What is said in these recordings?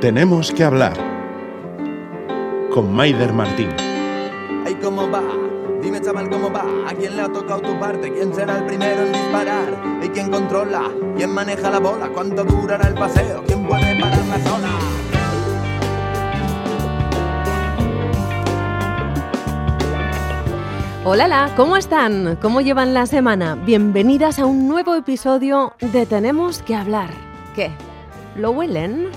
Tenemos que hablar con Maider Martín. Ay, ¿cómo va? Dime, chaval, ¿cómo va? ¿A quién le ha tocado tu parte? ¿Quién será el primero en disparar? ¿Y quién controla? ¿Quién maneja la bola? ¿Cuánto durará el paseo? ¿Quién puede parar la zona? Hola, ¿cómo están? ¿Cómo llevan la semana? Bienvenidas a un nuevo episodio de Tenemos que hablar. ¿Qué? ¿Lo huelen?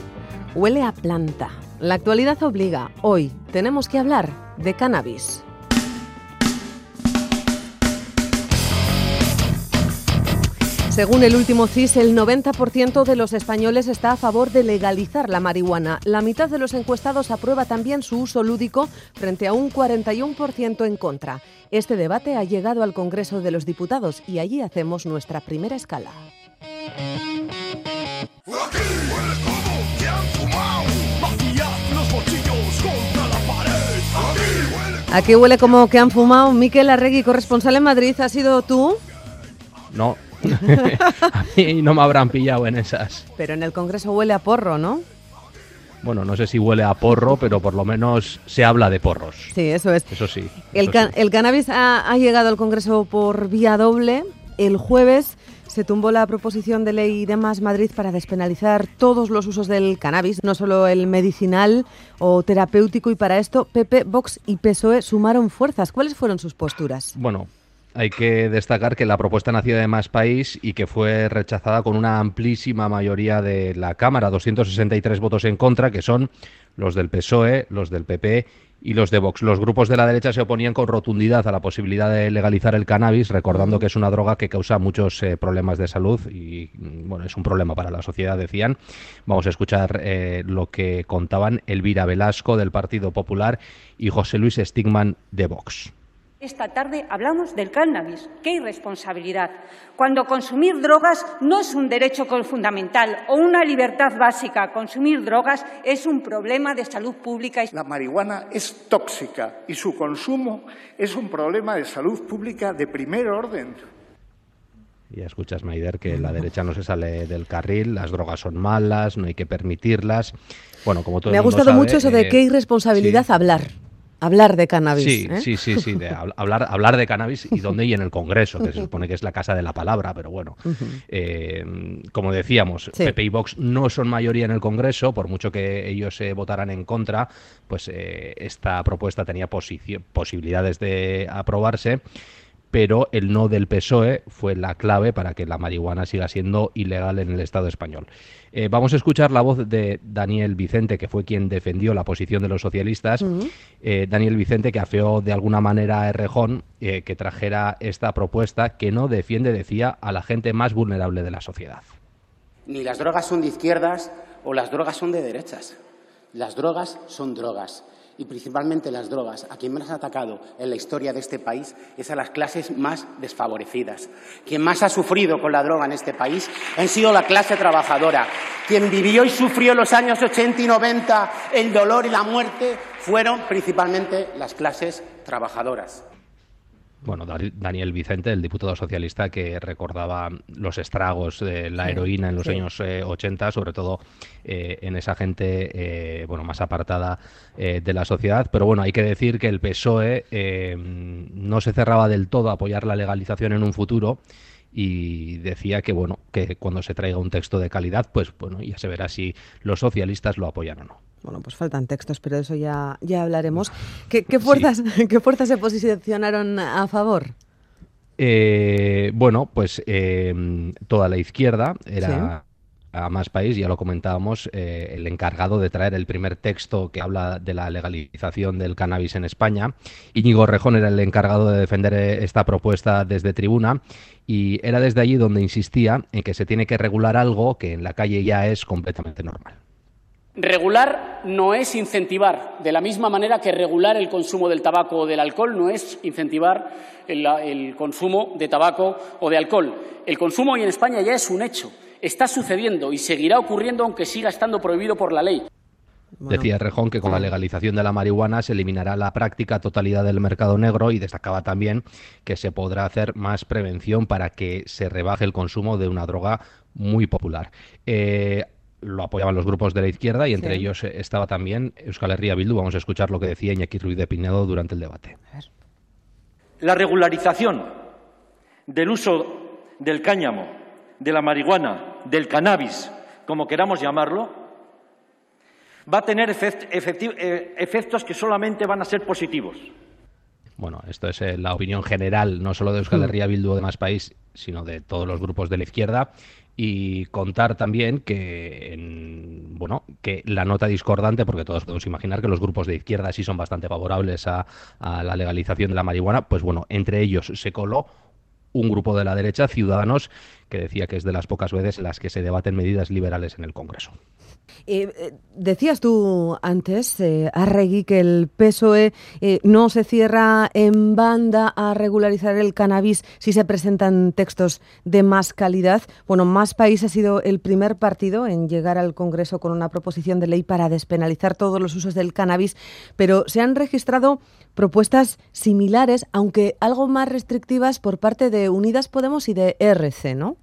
Huele a planta. La actualidad obliga. Hoy tenemos que hablar de cannabis. Según el último CIS, el 90% de los españoles está a favor de legalizar la marihuana. La mitad de los encuestados aprueba también su uso lúdico frente a un 41% en contra. Este debate ha llegado al Congreso de los Diputados y allí hacemos nuestra primera escala. Aquí huele como que han fumado. Miquel Arregui, corresponsal en Madrid, ¿has sido tú? No, a mí no me habrán pillado en esas. Pero en el Congreso huele a porro, ¿no? Bueno, no sé si huele a porro, pero por lo menos se habla de porros. Sí, eso es. Eso sí. El, sí. cannabis ha, ha llegado al Congreso por vía doble. El jueves se tumbó la proposición de ley de Más Madrid para despenalizar todos los usos del cannabis, no solo el medicinal o terapéutico. Y para esto, PP, Vox y PSOE sumaron fuerzas. ¿Cuáles fueron sus posturas? Bueno, hay que destacar que la propuesta nació de Más País y que fue rechazada con una amplísima mayoría de la Cámara, 263 votos en contra, que son los del PSOE, los del PP y los de Vox. Los grupos de la derecha se oponían con rotundidad a la posibilidad de legalizar el cannabis, recordando que es una droga que causa muchos eh, problemas de salud y, mm, bueno, es un problema para la sociedad, decían. Vamos a escuchar eh, lo que contaban Elvira Velasco del Partido Popular y José Luis Stigman de Vox. Esta tarde hablamos del cannabis. ¡Qué irresponsabilidad! Cuando consumir drogas no es un derecho fundamental o una libertad básica, consumir drogas es un problema de salud pública. La marihuana es tóxica y su consumo es un problema de salud pública de primer orden. Ya escuchas, Maider, que la derecha no se sale del carril, las drogas son malas, no hay que permitirlas. Bueno, como todo Me ha el mundo gustado sabe, mucho eso de eh, qué irresponsabilidad sí. hablar. Hablar de cannabis. Sí, ¿eh? sí, sí, sí, de hablar, hablar de cannabis y dónde y en el Congreso, que se supone que es la casa de la palabra, pero bueno, eh, como decíamos, Sí. PP y Vox no son mayoría en el Congreso, por mucho que ellos eh, votaran en contra, pues eh, esta propuesta tenía posibilidades de aprobarse, pero el no del PSOE fue la clave para que la marihuana siga siendo ilegal en el Estado español. Eh, vamos a escuchar la voz de Daniel Vicente, que fue quien defendió la posición de los socialistas. Eh, Daniel Vicente, que afeó de alguna manera a Errejón eh, que trajera esta propuesta que no defiende, decía, a la gente más vulnerable de la sociedad. Ni las drogas son de izquierdas o las drogas son de derechas. Las drogas son drogas. Y principalmente las drogas, a quien más ha atacado en la historia de este país es a las clases más desfavorecidas. Quien más ha sufrido con la droga en este país han sido la clase trabajadora. Quien vivió y sufrió en los años 80 y 90 el dolor y la muerte fueron principalmente las clases trabajadoras. Bueno, Daniel Vicente, el diputado socialista que recordaba los estragos de la heroína en los sí. años eh, 80, sobre todo eh, en esa gente eh, bueno más apartada eh, de la sociedad. Pero bueno, hay que decir que el PSOE no se cerraba del todo a apoyar la legalización en un futuro y decía que bueno que cuando se traiga un texto de calidad, pues bueno ya se verá si los socialistas lo apoyan o no. Bueno, pues faltan textos, pero de eso ya, ya hablaremos. ¿Qué, qué fuerzas, ¿Qué fuerzas se posicionaron a favor? Eh, bueno, pues eh, toda la izquierda era a más país, ya lo comentábamos, eh, el encargado de traer el primer texto que habla de la legalización del cannabis en España. Íñigo Rejón era el encargado de defender eh, esta propuesta desde tribuna y era desde allí donde insistía en que se tiene que regular algo que en la calle ya es completamente normal. Regular no es incentivar, de la misma manera que regular el consumo del tabaco o del alcohol no es incentivar el, el consumo de tabaco o de alcohol. El consumo hoy en España ya es un hecho, está sucediendo y seguirá ocurriendo aunque siga estando prohibido por la ley. Decía Rejón que con la legalización de la marihuana se eliminará la práctica totalidad del mercado negro y destacaba también que se podrá hacer más prevención para que se rebaje el consumo de una droga muy popular. Eh, lo apoyaban los grupos de la izquierda y entre ellos eh, estaba también Euskal Herria Bildu. Vamos a escuchar lo que decía Iñaki Ruiz de Pinedo durante el debate. La regularización del uso del cáñamo, de la marihuana, del cannabis, como queramos llamarlo, va a tener eh, efectos que solamente van a ser positivos. Bueno, esto es eh, la opinión general, no solo de Euskal mm. Herria Bildu o de más país, sino de todos los grupos de la izquierda y contar también que bueno que la nota discordante porque todos podemos imaginar que los grupos de izquierda sí son bastante favorables a, a la legalización de la marihuana pues bueno entre ellos se coló un grupo de la derecha Ciudadanos que decía que es de las pocas veces en las que se debaten medidas liberales en el Congreso. Eh, eh, decías tú antes, eh, Arregui, que el PSOE eh, no se cierra en banda a regularizar el cannabis si se presentan textos de más calidad. Bueno, Más País ha sido el primer partido en llegar al Congreso con una proposición de ley para despenalizar todos los usos del cannabis, pero se han registrado propuestas similares, aunque algo más restrictivas por parte de Unidas Podemos y de RC, ¿no?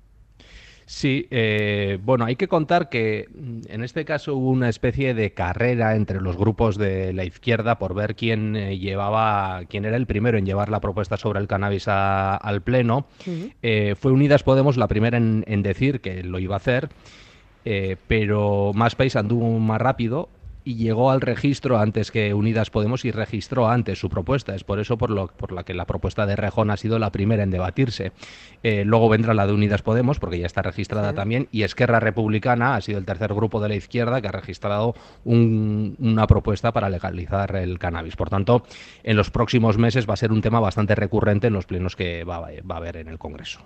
Sí, eh, bueno, hay que contar que mm, en este caso hubo una especie de carrera entre los grupos de la izquierda por ver quién eh, llevaba, quién era el primero en llevar la propuesta sobre el cannabis al pleno. Eh, fue Unidas Podemos la primera en, decir que lo iba a hacer. pero Más País anduvo más rápido y llegó al registro antes que Unidas Podemos y registró antes su propuesta. Es por eso por, lo, por la que la propuesta de Rejón ha sido la primera en debatirse. Eh, luego vendrá la de Unidas Podemos, porque ya está registrada también, y Esquerra Republicana ha sido el tercer grupo de la izquierda que ha registrado una propuesta para legalizar el cannabis. Por tanto, en los próximos meses va a ser un tema bastante recurrente en los plenos que va, a haber en el Congreso.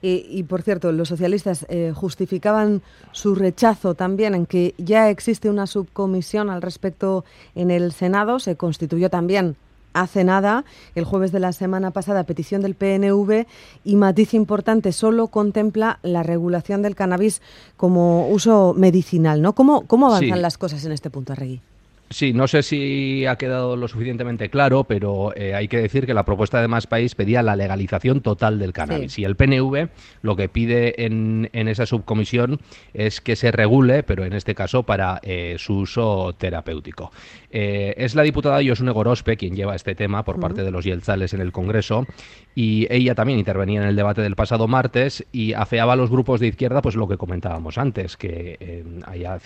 y, por cierto, los socialistas eh, justificaban su rechazo también en que ya existe una sub comisión al respecto en el Senado. Se constituyó también hace nada, el jueves de la semana pasada, petición del PNV y matiz importante, solo contempla la regulación del cannabis como uso medicinal. ¿no? ¿Cómo, cómo avanzan las cosas en este punto, Arregui? Sí, no sé si ha quedado lo suficientemente claro, pero eh, hay que decir que la propuesta de Más País pedía la legalización total del cannabis. Y el PNV lo que pide en, en, esa subcomisión es que se regule, pero en este caso para eh, su uso terapéutico. Eh, es la diputada Yosune Gorospe quien lleva este tema por parte de los Yelzales en el Congreso y ella también intervenía en el debate del pasado martes y afeaba a los grupos de izquierda pues lo que comentábamos antes, que haya,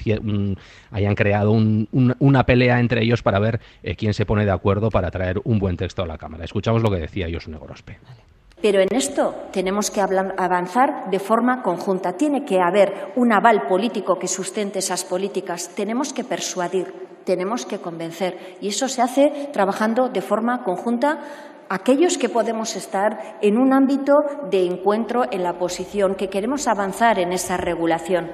hayan creado un, una pelea entre ellos para ver eh, quién se pone de acuerdo para traer un buen texto a la Cámara. Escuchamos lo que decía Josune Gorospe. Pero en esto tenemos que avanzar de forma conjunta. Tiene que haber un aval político que sustente esas políticas. Tenemos que persuadir, tenemos que convencer. Y eso se hace trabajando de forma conjunta aquellos que podemos estar en un ámbito de encuentro en la posición, que queremos avanzar en esa regulación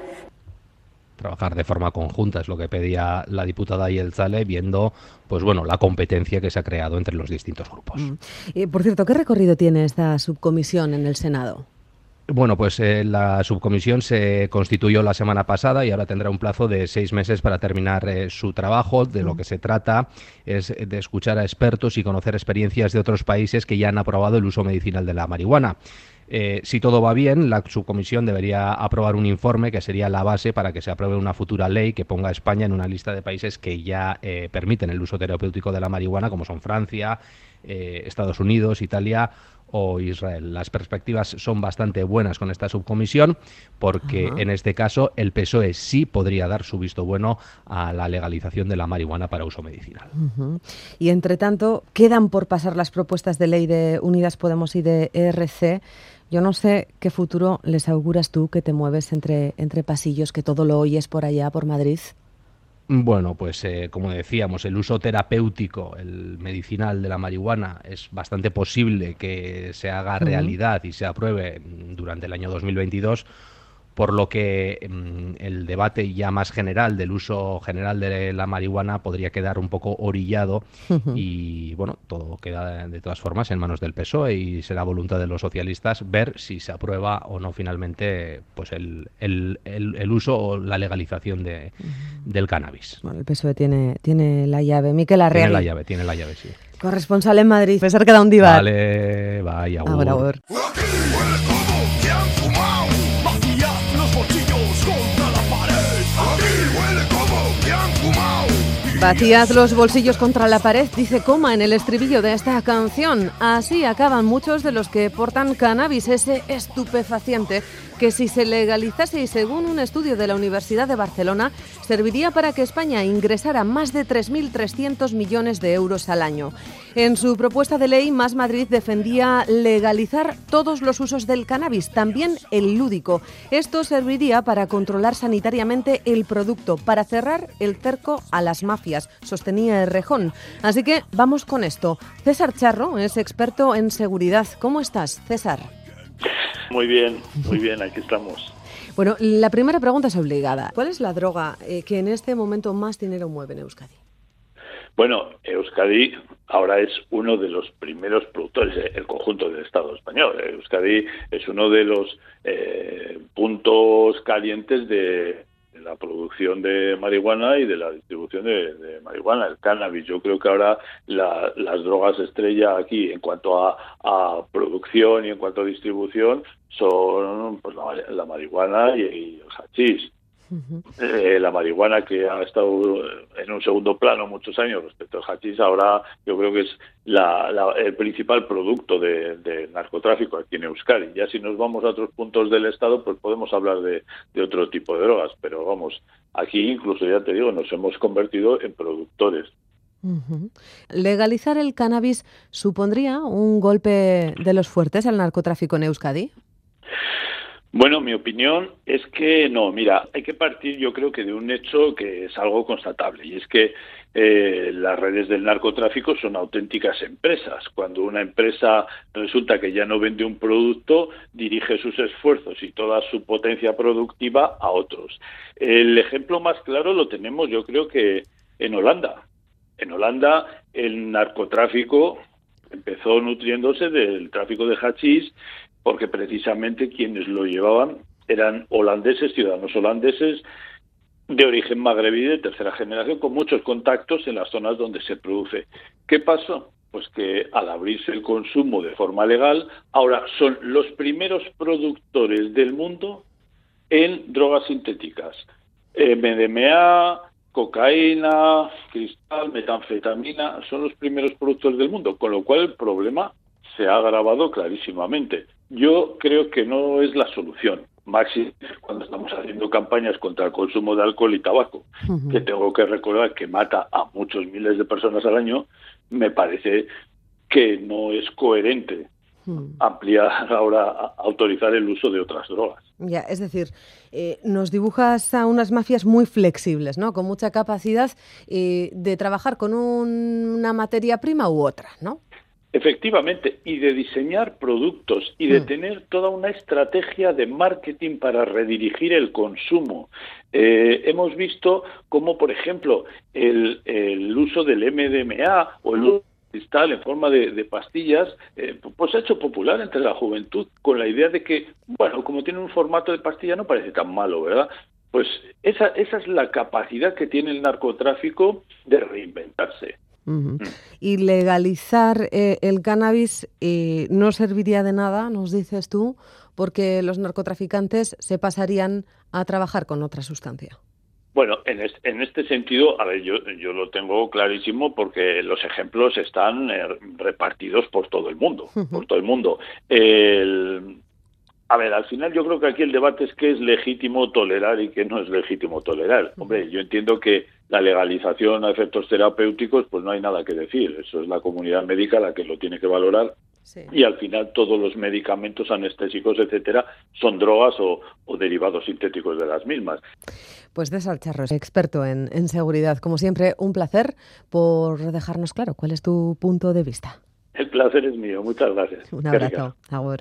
trabajar de forma conjunta, es lo que pedía la diputada Yelzale, viendo pues bueno, la competencia que se ha creado entre los distintos grupos. Mm. por cierto, ¿qué recorrido tiene esta subcomisión en el Senado? Bueno, pues eh, la subcomisión se constituyó la semana pasada y ahora tendrá un plazo de seis meses para terminar eh, su trabajo. De lo que se trata es de escuchar a expertos y conocer experiencias de otros países que ya han aprobado el uso medicinal de la marihuana. Eh, si todo va bien, la subcomisión debería aprobar un informe que sería la base para que se apruebe una futura ley que ponga a España en una lista de países que ya eh, permiten el uso terapéutico de la marihuana, como son Francia, eh, Estados Unidos, Italia o Israel. Las perspectivas son bastante buenas con esta subcomisión porque en este caso el PSOE sí podría dar su visto bueno a la legalización de la marihuana para uso medicinal. Y entre tanto, quedan por pasar las propuestas de ley de Unidas Podemos y de ERC. Yo no sé qué futuro les auguras tú que te mueves entre, entre pasillos, que todo lo oyes por allá, por Madrid. Bueno, pues eh, como decíamos, el uso terapéutico, el medicinal de la marihuana es bastante posible que se haga realidad y se apruebe durante el año 2022 por lo que mm, el debate ya más general del uso general de la marihuana podría quedar un poco orillado y bueno, todo queda de todas formas en manos del PSOE y será voluntad de los socialistas ver si se aprueba o no finalmente pues el, el, el, uso o la legalización de, del cannabis. Bueno, el PSOE tiene, tiene la llave. Miquel Arreaga. Tiene la llave, tiene la llave, sí. Corresponsal en Madrid. Pesar que da un divar. Vale, vaya. Ahora, Vaciad los bolsillos contra la pared, dice Coma en el estribillo de esta canción. Así acaban muchos de los que portan cannabis, ese estupefaciente que si se legalizase y según un estudio de la Universidad de Barcelona, serviría para que España ingresara más de 3.300 millones de euros al año. En su propuesta de ley, Más Madrid defendía legalizar todos los usos del cannabis, también el lúdico. Esto serviría para controlar sanitariamente el producto, para cerrar el cerco a las mafias, sostenía el Rejón. Así que vamos con esto. César Charro es experto en seguridad. ¿Cómo estás, César? Muy bien, muy bien, aquí estamos. Bueno, la primera pregunta es obligada. ¿Cuál es la droga eh, que en este momento más dinero mueve en Euskadi? Bueno, Euskadi ahora es uno de los primeros productores, eh, el conjunto del Estado español. Euskadi es uno de los eh, puntos calientes de, la producción de marihuana y de la distribución de, marihuana, el cannabis. Yo creo que ahora las drogas estrella aquí en cuanto a, producción y en cuanto a distribución son pues, la, marihuana y, y el hachís. Eh, la marihuana que ha estado en un segundo plano muchos años respecto al hachís, ahora yo creo que es el principal producto de, narcotráfico aquí en Euskadi. Ya si nos vamos a otros puntos del Estado, pues podemos hablar de, otro tipo de drogas, pero vamos, aquí incluso ya te digo, nos hemos convertido en productores. ¿Legalizar el cannabis supondría un golpe de los fuertes al narcotráfico en Euskadi? Bueno, mi opinión es que no, mira, hay que partir yo creo que de un hecho que es algo constatable y es que eh, las redes del narcotráfico son auténticas empresas. Cuando una empresa resulta que ya no vende un producto, dirige sus esfuerzos y toda su potencia productiva a otros. El ejemplo más claro lo tenemos yo creo que en Holanda. En Holanda el narcotráfico empezó nutriéndose del tráfico de hachís porque precisamente quienes lo llevaban eran holandeses, ciudadanos holandeses de origen magrebí de tercera generación, con muchos contactos en las zonas donde se produce. ¿Qué pasó? Pues que al abrirse el consumo de forma legal, ahora son los primeros productores del mundo en drogas sintéticas. MDMA, cocaína, cristal, metanfetamina, son los primeros productores del mundo, con lo cual el problema se ha agravado clarísimamente. Yo creo que no es la solución. Maxi, cuando estamos haciendo campañas contra el consumo de alcohol y tabaco, que tengo que recordar que mata a muchos miles de personas al año, me parece que no es coherente ampliar ahora, autorizar el uso de otras drogas. Ya, es decir, eh, nos dibujas a unas mafias muy flexibles, ¿no? Con mucha capacidad eh, de trabajar con una materia prima u otra, ¿no? Efectivamente, y de diseñar productos y de mm. tener toda una estrategia de marketing para redirigir el consumo. Eh, hemos visto cómo, por ejemplo, el, uso del MDMA o el uso cristal en forma de, pastillas, eh, pues ha hecho popular entre la juventud con la idea de que, bueno, como tiene un formato de pastilla no parece tan malo, ¿verdad? Pues esa, esa es la capacidad que tiene el narcotráfico de reinventarse. Mm. Y legalizar eh, el cannabis eh, no serviría de nada, nos dices tú, porque los narcotraficantes se pasarían a trabajar con otra sustancia. Bueno, en, en este sentido, a ver, yo, yo lo tengo clarísimo porque los ejemplos están eh, repartidos por todo el mundo, por todo el mundo. El, a ver, al final yo creo que aquí el debate es qué es legítimo tolerar y qué no es legítimo tolerar. Hombre, yo entiendo que la legalización a efectos terapéuticos, pues no hay nada que decir. Eso es la comunidad médica la que lo tiene que valorar. Y al final todos los medicamentos anestésicos, etcétera, son drogas o, derivados sintéticos de las mismas. Pues de Charro, experto en, en seguridad. Como siempre, un placer por dejarnos claro cuál es tu punto de vista. El placer es mío. Muchas gracias. Un abrazo. Agur.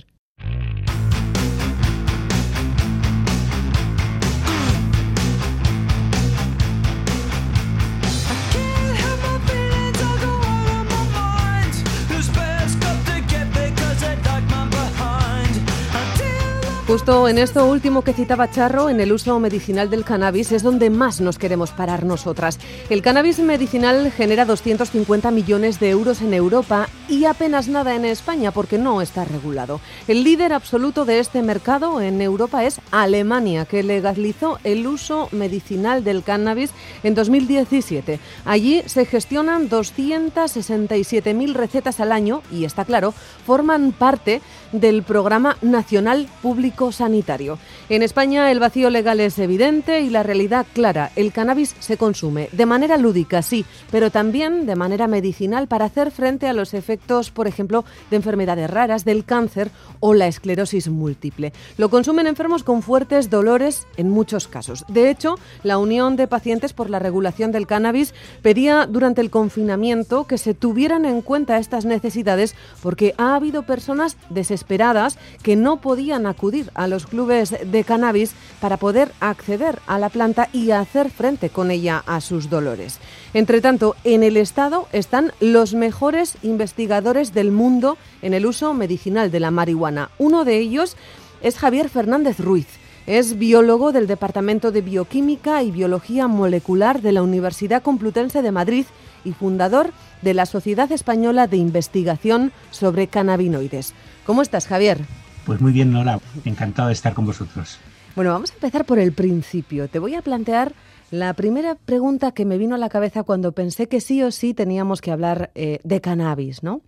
Justo en esto último que citaba Charro, en el uso medicinal del cannabis, es donde más nos queremos parar nosotras. El cannabis medicinal genera 250 millones de euros en Europa y apenas nada en España porque no está regulado. El líder absoluto de este mercado en Europa es Alemania, que legalizó el uso medicinal del cannabis en 2017. Allí se gestionan 267.000 recetas al año y, está claro, forman parte del Programa Nacional Público Sanitario. En España el vacío legal es evidente y la realidad clara. El cannabis se consume de manera lúdica, sí, pero también de manera medicinal para hacer frente a los efectos, por ejemplo, de enfermedades raras, del cáncer o la esclerosis múltiple. Lo consumen enfermos con fuertes dolores en muchos casos. De hecho, la Unión de Pacientes por la Regulación del Cannabis pedía durante el confinamiento que se tuvieran en cuenta estas necesidades porque ha habido personas desesperadas esperadas que no podían acudir a los clubes de cannabis para poder acceder a la planta y hacer frente con ella a sus dolores. Entre tanto, en el Estado están los mejores investigadores del mundo en el uso medicinal de la marihuana. Uno de ellos es Javier Fernández Ruiz. Es biólogo del Departamento de Bioquímica y Biología Molecular de la Universidad Complutense de Madrid y fundador de la Sociedad Española de Investigación sobre Cannabinoides. ¿Cómo estás, Javier? Pues muy bien, Nora. Encantado de estar con vosotros. Bueno, vamos a empezar por el principio. Te voy a plantear la primera pregunta que me vino a la cabeza cuando pensé que sí o sí teníamos que hablar eh, de cannabis, ¿no?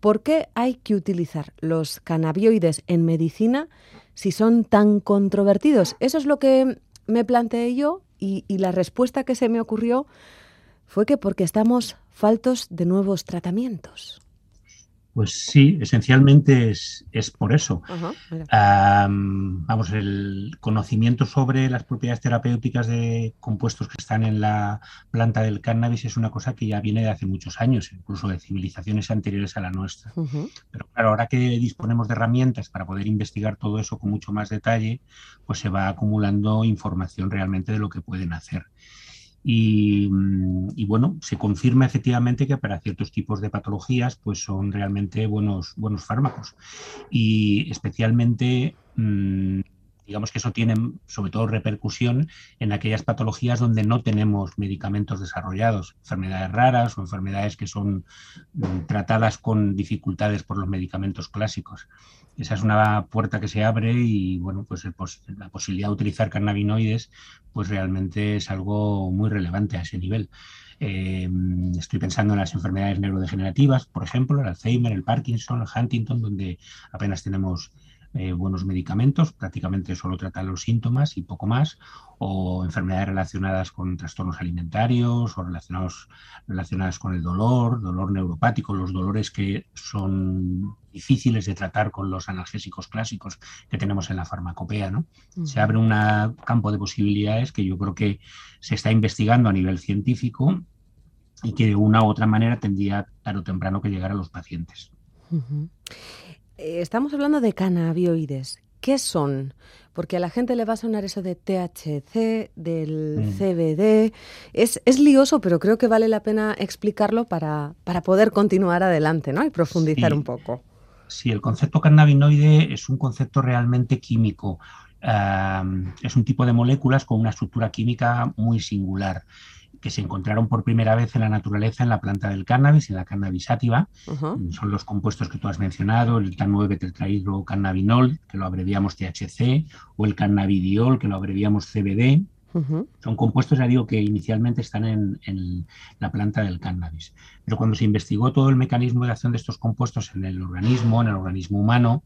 ¿Por qué hay que utilizar los cannabinoides en medicina si son tan controvertidos? Eso es lo que me planteé yo y la respuesta que se me ocurrió fue que porque estamos faltos de nuevos tratamientos. Pues sí, esencialmente es, por eso. vamos, el conocimiento sobre las propiedades terapéuticas de compuestos que están en la planta del cannabis es una cosa que ya viene de hace muchos años, incluso de civilizaciones anteriores a la nuestra. Pero claro, ahora que disponemos de herramientas para poder investigar todo eso con mucho más detalle, pues se va acumulando información realmente de lo que pueden hacer. Mm, y, bueno, se confirma efectivamente que para ciertos tipos de patologías pues son realmente buenos, buenos fármacos. Y especialmente, mm, digamos que eso tiene sobre todo repercusión en aquellas patologías donde no tenemos medicamentos desarrollados, enfermedades raras o enfermedades que son mm, tratadas con dificultades por los medicamentos clásicos esa es una puerta que se abre y bueno, pues la posibilidad de utilizar cannabinoides pues realmente es algo muy relevante a ese nivel. Eh, estoy pensando en las enfermedades neurodegenerativas, por ejemplo, el Alzheimer, el Parkinson, el Huntington, donde apenas tenemos eh, buenos medicamentos, prácticamente solo tratan los síntomas y poco más, o enfermedades relacionadas con trastornos alimentarios o relacionados, relacionadas con el dolor, dolor neuropático, los dolores que son difíciles de tratar con los analgésicos clásicos que tenemos en la farmacopea. ¿no? Se abre un campo de posibilidades que yo creo que se está investigando a nivel científico y que de una u otra manera tendría tarde o temprano que llegar a los pacientes. Estamos hablando de cannabinoides. ¿Qué son? Porque a la gente le va a sonar eso de THC, del mm. CBD. Es, es, lioso, pero creo que vale la pena explicarlo para, para poder continuar adelante ¿no? y profundizar un poco. Sí, el concepto cannabinoide es un concepto realmente químico. es un tipo de moléculas con una estructura química muy singular que se encontraron por primera vez en la naturaleza en la planta del cannabis, en la cannabis sativa. Son los compuestos que tú has mencionado, el tan 9 tetrahidrocannabinol, que lo abreviamos THC, o el cannabidiol, que lo abreviamos CBD. Son compuestos, ya digo, que inicialmente están en, en, la planta del cannabis. Pero cuando se investigó todo el mecanismo de acción de estos compuestos en el organismo, en el organismo humano,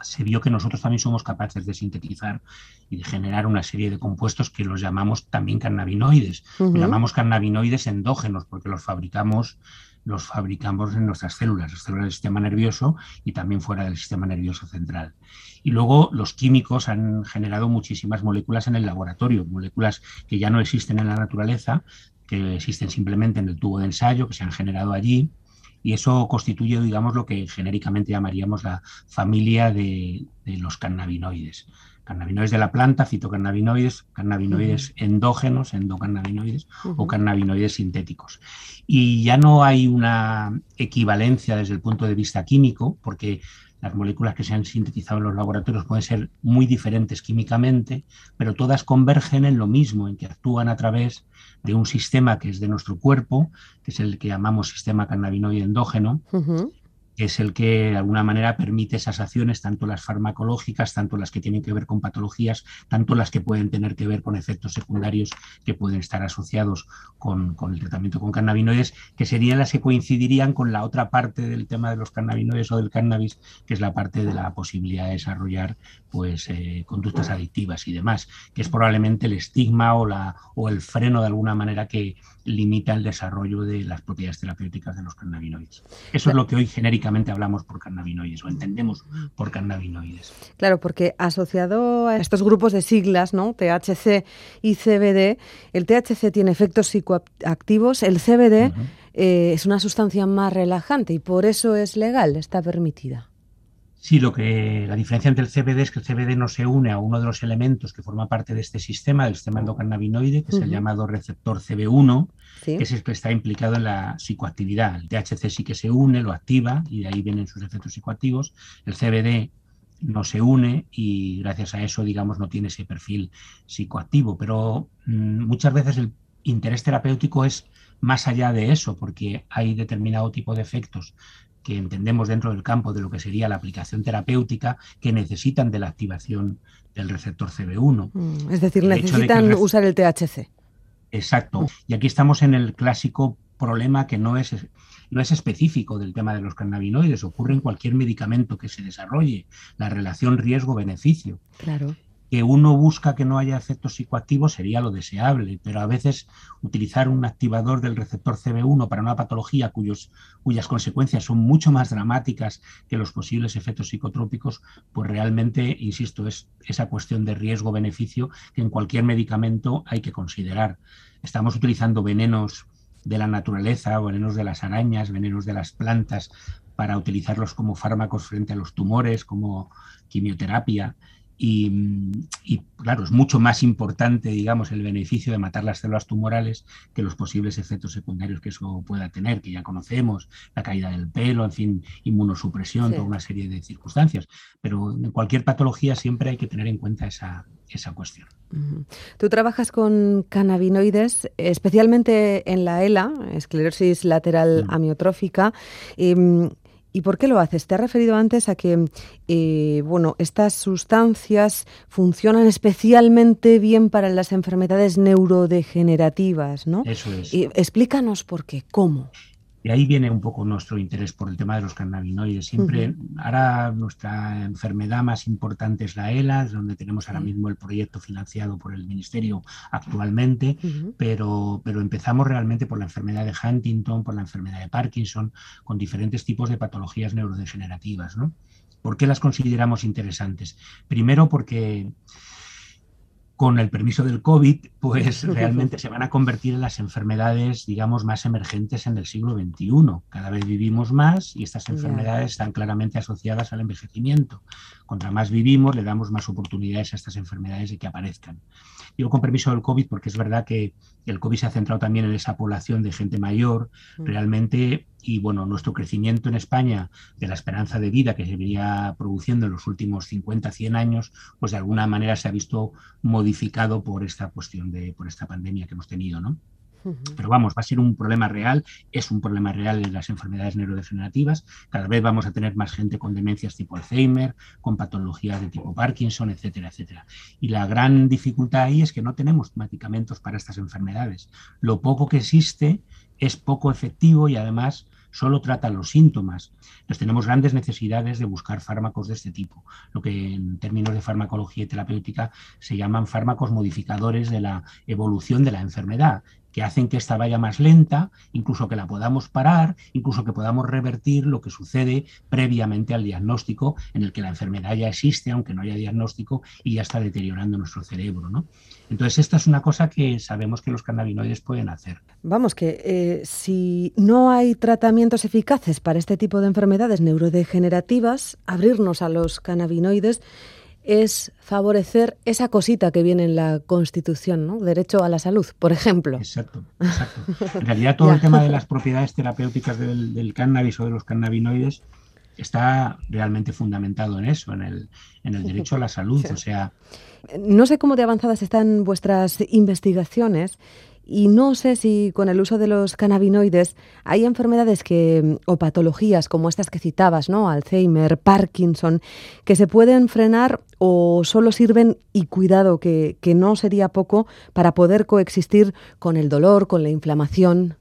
se vio que nosotros también somos capaces de sintetizar y de generar una serie de compuestos que los llamamos también cannabinoides. Los llamamos cannabinoides endógenos porque los fabricamos, los fabricamos en nuestras células, las células del sistema nervioso y también fuera del sistema nervioso central. Y luego los químicos han generado muchísimas moléculas en el laboratorio, moléculas que ya no existen en la naturaleza, que existen simplemente en el tubo de ensayo, que se han generado allí y eso constituye, digamos, lo que genéricamente llamaríamos la familia de, los cannabinoides. Cannabinoides de la planta, fitocannabinoides, cannabinoides endógenos, endocannabinoides o cannabinoides sintéticos. Y ya no hay una equivalencia desde el punto de vista químico, porque las moléculas que se han sintetizado en los laboratorios pueden ser muy diferentes químicamente, pero todas convergen en lo mismo, en que actúan a través de un sistema que es de nuestro cuerpo, que es el que llamamos sistema cannabinoide endógeno, es el que de alguna manera permite esas acciones, tanto las farmacológicas, tanto las que tienen que ver con patologías, tanto las que pueden tener que ver con efectos secundarios que pueden estar asociados con, el tratamiento con cannabinoides, que serían las que coincidirían con la otra parte del tema de los cannabinoides o del cannabis, que es la parte de la posibilidad de desarrollar pues, eh, conductas adictivas y demás, que es probablemente el estigma o, la, o el freno de alguna manera que limita el desarrollo de las propiedades terapéuticas de los cannabinoides. Eso es lo que hoy hablamos por cannabinoides o entendemos por cannabinoides. Claro, porque asociado a estos grupos de siglas, ¿no? THC y CBD, el THC tiene efectos psicoactivos, el CBD eh, es una sustancia más relajante y por eso es legal, está permitida. Sí, lo que la diferencia entre el CBD es que el CBD no se une a uno de los elementos que forma parte de este sistema, del sistema endocannabinoide, que es el llamado receptor CB1, que es el que está implicado en la psicoactividad. El THC sí que se une, lo activa y de ahí vienen sus efectos psicoactivos. El CBD no se une y gracias a eso, digamos, no tiene ese perfil psicoactivo. Pero mm, muchas veces el interés terapéutico es más allá de eso, porque hay determinado tipo de efectos que entendemos dentro del campo de lo que sería la aplicación terapéutica que necesitan de la activación del receptor CB1. Mm, es decir, necesitan usar el THC. Exacto. Mm. Y aquí estamos en el clásico problema que no es, no es específico del tema de los cannabinoides, ocurre en cualquier medicamento que se desarrolle, la relación riesgo-beneficio. Claro que uno busca que no haya efectos psicoactivos sería lo deseable, pero a veces utilizar un activador del receptor CB1 para una patología cuyos, cuyas consecuencias son mucho más dramáticas que los posibles efectos psicotrópicos, pues realmente, insisto, es esa cuestión de riesgo-beneficio que en cualquier medicamento hay que considerar. Estamos utilizando venenos de la naturaleza, venenos de las arañas, venenos de las plantas, para utilizarlos como fármacos frente a los tumores, como quimioterapia. Y, claro, es mucho más importante, digamos, el beneficio de matar las células tumorales que los posibles efectos secundarios que eso pueda tener, que ya conocemos, la caída del pelo, en fin, inmunosupresión, toda una serie de circunstancias. Pero en cualquier patología siempre hay que tener en cuenta esa, esa cuestión. Tú trabajas con cannabinoides, especialmente en la ELA, esclerosis lateral amiotrófica. Em, ¿Y por qué lo haces? Te has referido antes a que eh, bueno, estas sustancias funcionan especialmente bien para las enfermedades neurodegenerativas, ¿no? Eso es. explícanos por qué, cómo. Y ahí viene un poco nuestro interés por el tema de los cannabinoides. Siempre, ahora nuestra enfermedad más importante es la ELA, donde tenemos ahora mismo el proyecto financiado por el Ministerio actualmente, pero, pero empezamos realmente por la enfermedad de Huntington, por la enfermedad de Parkinson, con diferentes tipos de patologías neurodegenerativas. ¿no? ¿Por qué las consideramos interesantes? Primero porque con el permiso del COVID, pues realmente se van a convertir en las enfermedades, digamos, más emergentes en el siglo XXI. Cada vez vivimos más y estas enfermedades están claramente asociadas al envejecimiento. Contra más vivimos, le damos más oportunidades a estas enfermedades de que aparezcan. Digo con permiso del COVID porque es verdad que el COVID se ha centrado también en esa población de gente mayor, mm. realmente, y bueno, nuestro crecimiento en España de la esperanza de vida que se venía produciendo en los últimos 50, 100 años, pues de alguna manera se ha visto modificado por esta cuestión de, por esta pandemia que hemos tenido, ¿no? Pero vamos, va a ser un problema real, es un problema real en las enfermedades neurodegenerativas. Cada vez vamos a tener más gente con demencias tipo Alzheimer, con patologías de tipo Parkinson, etcétera, etcétera. Y la gran dificultad ahí es que no tenemos medicamentos para estas enfermedades. Lo poco que existe es poco efectivo y además solo trata los síntomas. Entonces tenemos grandes necesidades de buscar fármacos de este tipo, lo que en términos de farmacología y terapéutica se llaman fármacos modificadores de la evolución de la enfermedad que hacen que esta vaya más lenta, incluso que la podamos parar, incluso que podamos revertir lo que sucede previamente al diagnóstico, en el que la enfermedad ya existe, aunque no haya diagnóstico, y ya está deteriorando nuestro cerebro. ¿no? Entonces, esta es una cosa que sabemos que los cannabinoides pueden hacer. Vamos, que eh, si no hay tratamientos eficaces para este tipo de enfermedades neurodegenerativas, abrirnos a los cannabinoides es favorecer esa cosita que viene en la Constitución, ¿no? Derecho a la salud, por ejemplo. Exacto, exacto. En realidad todo el tema de las propiedades terapéuticas del, cannabis o de los cannabinoides está realmente fundamentado en eso, en el, en el derecho a la salud. O sea. No sé cómo de avanzadas están vuestras investigaciones. Y no sé si con el uso de los cannabinoides hay enfermedades que, o patologías como estas que citabas, ¿no? Alzheimer, Parkinson, que se pueden frenar o solo sirven, y cuidado, que, que no sería poco, para poder coexistir con el dolor, con la inflamación.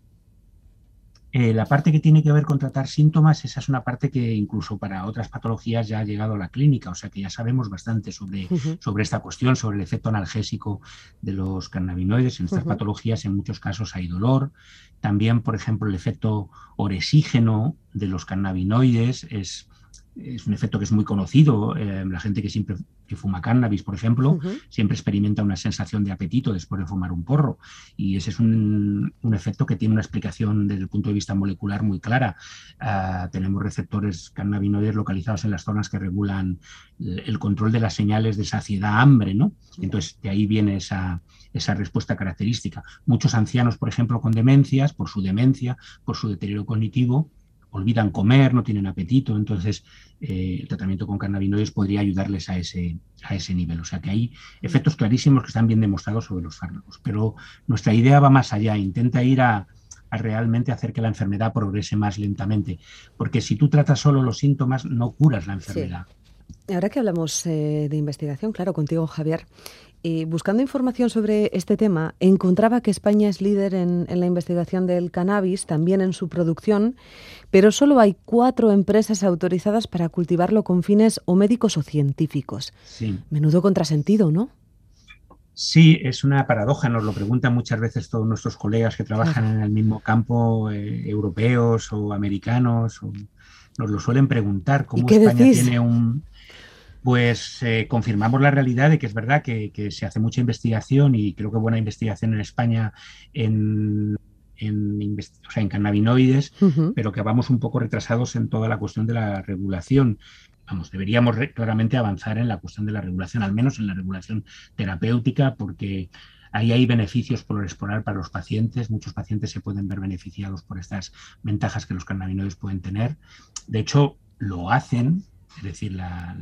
Eh, la parte que tiene que ver con tratar síntomas, esa es una parte que incluso para otras patologías ya ha llegado a la clínica, o sea que ya sabemos bastante sobre, sobre esta cuestión, sobre el efecto analgésico de los cannabinoides. En estas patologías en muchos casos hay dolor. También, por ejemplo, el efecto oresígeno de los cannabinoides es es un efecto que es muy conocido. Eh, la gente que siempre que fuma cannabis, por ejemplo, siempre experimenta una sensación de apetito después de fumar un porro. Y ese es un, efecto que tiene una explicación desde el punto de vista molecular muy clara. Ah, tenemos receptores cannabinoides localizados en las zonas que regulan el control de las señales de saciedad-hambre, ¿no? Entonces, de ahí viene esa, esa respuesta característica. Muchos ancianos, por ejemplo, con demencias, por su demencia, por su deterioro cognitivo, olvidan comer, no tienen apetito, entonces eh, el tratamiento con cannabinoides podría ayudarles a ese, a ese nivel. O sea que hay efectos clarísimos que están bien demostrados sobre los fármacos, pero nuestra idea va más allá, intenta ir a, realmente hacer que la enfermedad progrese más lentamente, porque si tú tratas solo los síntomas, no curas la enfermedad. Ahora que hablamos eh, de investigación, claro, contigo Javier, buscando información sobre este tema, encontraba que España es líder en, la investigación del cannabis, también en su producción, pero solo hay cuatro empresas autorizadas para cultivarlo con fines o médicos o científicos. Sí. Menudo contrasentido, ¿no? Sí, es una paradoja, nos lo preguntan muchas veces todos nuestros colegas que trabajan en el mismo campo, eh, europeos o americanos, nos lo suelen preguntar, cómo España tiene un, pues eh, confirmamos la realidad de que es verdad que, se hace mucha investigación y creo que buena investigación en España en, en, cannabinoides, pero que vamos un poco retrasados en toda la cuestión de la regulación. Vamos, deberíamos claramente avanzar en la cuestión de la regulación, al menos en la regulación terapéutica, porque ahí hay beneficios por explorar para los pacientes. Muchos pacientes se pueden ver beneficiados por estas ventajas que los cannabinoides pueden tener. De hecho, lo hacen es decir, la,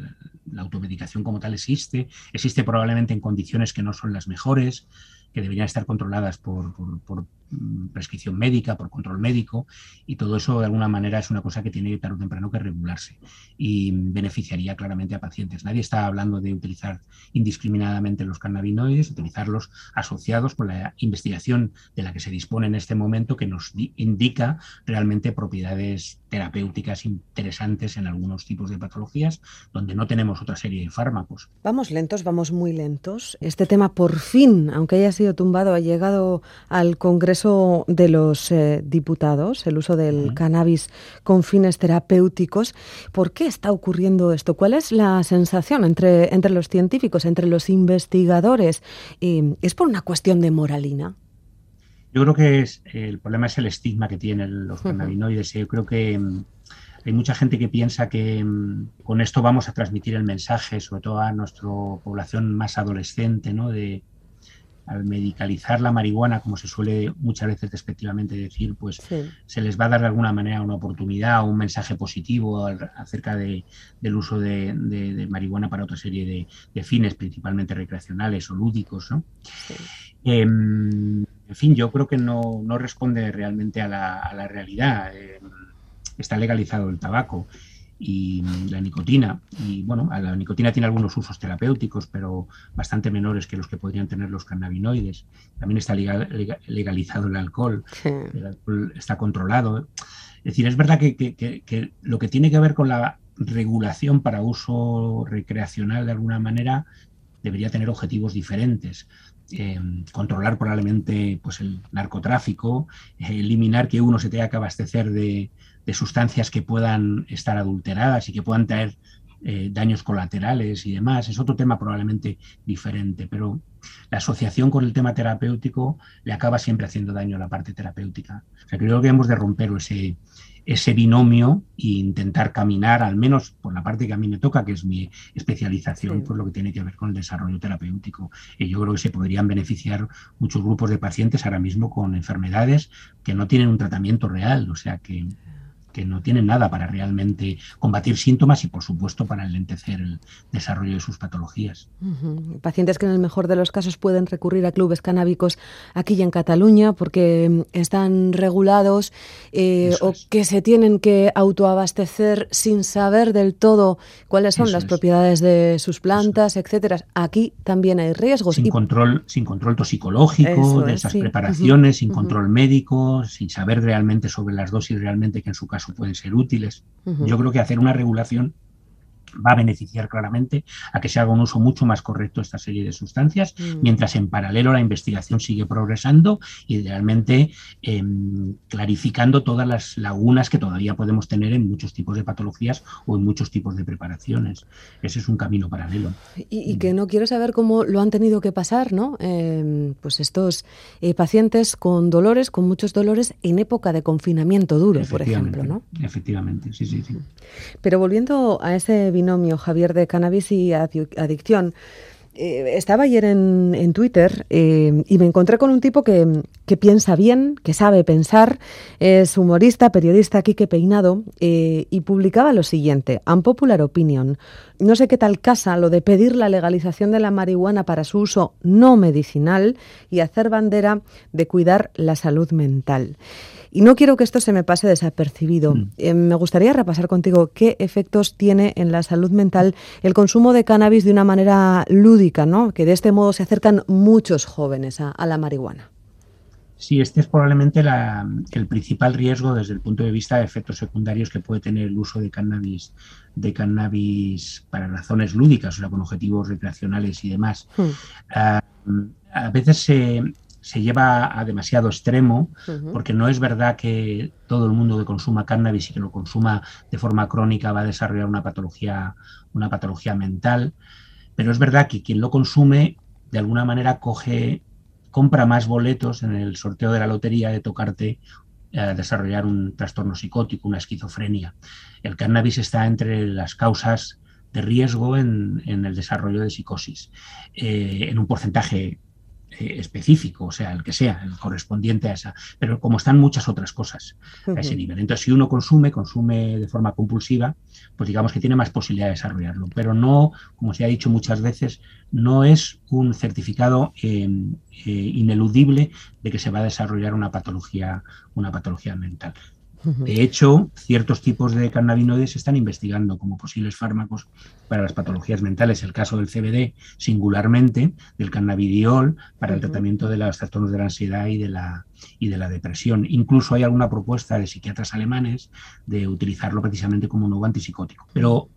automedicación como tal existe, existe probablemente en condiciones que no son las mejores, que deberían estar controladas por, Mm, prescripción médica, por control médico, y todo eso de alguna manera es una cosa que tiene tarde o temprano que regularse y beneficiaría claramente a pacientes. Nadie está hablando de utilizar indiscriminadamente los cannabinoides, utilizarlos asociados con la investigación de la que se dispone en este momento que nos indica realmente propiedades terapéuticas interesantes en algunos tipos de patologías donde no tenemos otra serie de fármacos. Vamos lentos, vamos muy lentos. Este tema por fin, aunque haya sido tumbado, ha llegado al Congreso de los eh, Diputados, el uso del cannabis con fines terapéuticos. ¿Por qué está ocurriendo esto? ¿Cuál es la sensación entre, entre los científicos, entre los investigadores? ¿Es por una cuestión de moralina? Yo creo que es, el problema es el estigma que tienen los cannabinoides. Yo creo que mm, hay mucha gente que piensa que mm, con esto vamos a transmitir el mensaje, sobre todo a nuestra población más adolescente, ¿no? de, al medicalizar la marihuana, como se suele muchas veces despectivamente decir, pues se les va a dar de alguna manera una oportunidad o un mensaje positivo acerca de, del uso de, marihuana para otra serie de, fines, principalmente recreacionales o lúdicos. ¿no? Em, en fin, yo creo que no, responde realmente a la, realidad. Em, está legalizado el tabaco y la nicotina. Y bueno, la nicotina tiene algunos usos terapéuticos, pero bastante menores que los que podrían tener los cannabinoides. También está legalizado el alcohol, el alcohol está controlado. Es decir, es verdad que, lo que tiene que ver con la regulación para uso recreacional de alguna manera debería tener objetivos diferentes. Eh, controlar probablemente pues, el narcotráfico, eliminar que uno se tenga que abastecer de, de sustancias que puedan estar adulteradas y que puedan traer eh, daños colaterales y demás. Es otro tema probablemente diferente, pero la asociación con el tema terapéutico le acaba siempre haciendo daño a la parte terapéutica. O sea, creo que hemos de romper ese, ese binomio e intentar caminar, al menos por la parte que a mí me toca, que es mi especialización, por lo que tiene que ver con el desarrollo terapéutico. Y yo creo que se podrían beneficiar muchos grupos de pacientes ahora mismo con enfermedades que no tienen un tratamiento real. O sea que que no tienen nada para realmente combatir síntomas y, por supuesto, para enlentecer el desarrollo de sus patologías. Pacientes que en el mejor de los casos pueden recurrir a clubes canábicos aquí y en Cataluña porque mm, están regulados eh, o que se tienen que autoabastecer sin saber del todo cuáles son las propiedades de sus plantas, etcétera. Aquí también hay riesgos. Sin, control, sin control toxicológico de esas preparaciones, sin control médico, sin saber realmente sobre las dosis realmente que en su caso pueden ser útiles. Yo creo que hacer una regulación va a beneficiar claramente a que se haga un uso mucho más correcto de esta serie de sustancias, mm. mientras en paralelo la investigación sigue progresando y realmente em, clarificando todas las lagunas que todavía podemos tener en muchos tipos de patologías o en muchos tipos de preparaciones. Ese es un camino paralelo. Y, que no quiero saber cómo lo han tenido que pasar, ¿no? Em, pues estos eh, pacientes con dolores, con muchos dolores en época de confinamiento duro, por ejemplo, ¿no? Efectivamente, sí, sí, sí. Pero volviendo a ese binomio Javier de cannabis y adicción. Eh, estaba ayer en, Twitter eh, y me encontré con un tipo que, piensa bien, que sabe pensar, es humorista, periodista Quique Peinado, eh, y publicaba lo siguiente, Unpopular Opinion, no sé qué tal casa lo de pedir la legalización de la marihuana para su uso no medicinal y hacer bandera de cuidar la salud mental. Y no quiero que esto se me pase desapercibido. Mm. Eh, me gustaría repasar contigo qué efectos tiene en la salud mental el consumo de cannabis de una manera lúdica, ¿no? Que de este modo se acercan muchos jóvenes a, la marihuana. Sí, este es probablemente el principal riesgo desde el punto de vista de efectos secundarios que puede tener el uso de cannabis, de cannabis para razones lúdicas, o sea, con objetivos recreacionales y demás. Hmm. Ah, a veces se, se lleva a demasiado extremo, porque no es verdad que todo el mundo que consuma cannabis y que lo consuma de forma crónica va a desarrollar una patología, una patología mental, pero es verdad que quien lo consume de alguna manera coge, compra más boletos en el sorteo de la lotería de tocarte a eh, desarrollar un trastorno psicótico, una esquizofrenia. El cannabis está entre las causas de riesgo en, el desarrollo de psicosis, eh, en un porcentaje específico, o sea, el que sea, el correspondiente a esa. Pero como están muchas otras cosas a ese nivel. Entonces, si uno consume, consume de forma compulsiva, pues digamos que tiene más posibilidad de desarrollarlo. Pero no, como se ha dicho muchas veces, no es un certificado eh, eh, ineludible de que se va a desarrollar una patología, una patología mental. De hecho, ciertos tipos de cannabinoides se están investigando como posibles fármacos para las patologías mentales. El caso del CBD, singularmente, del cannabidiol, para el tratamiento de los trastornos de la ansiedad y de la, y de la depresión. Incluso hay alguna propuesta de psiquiatras alemanes de utilizarlo precisamente como un nuevo antipsicótico. Pero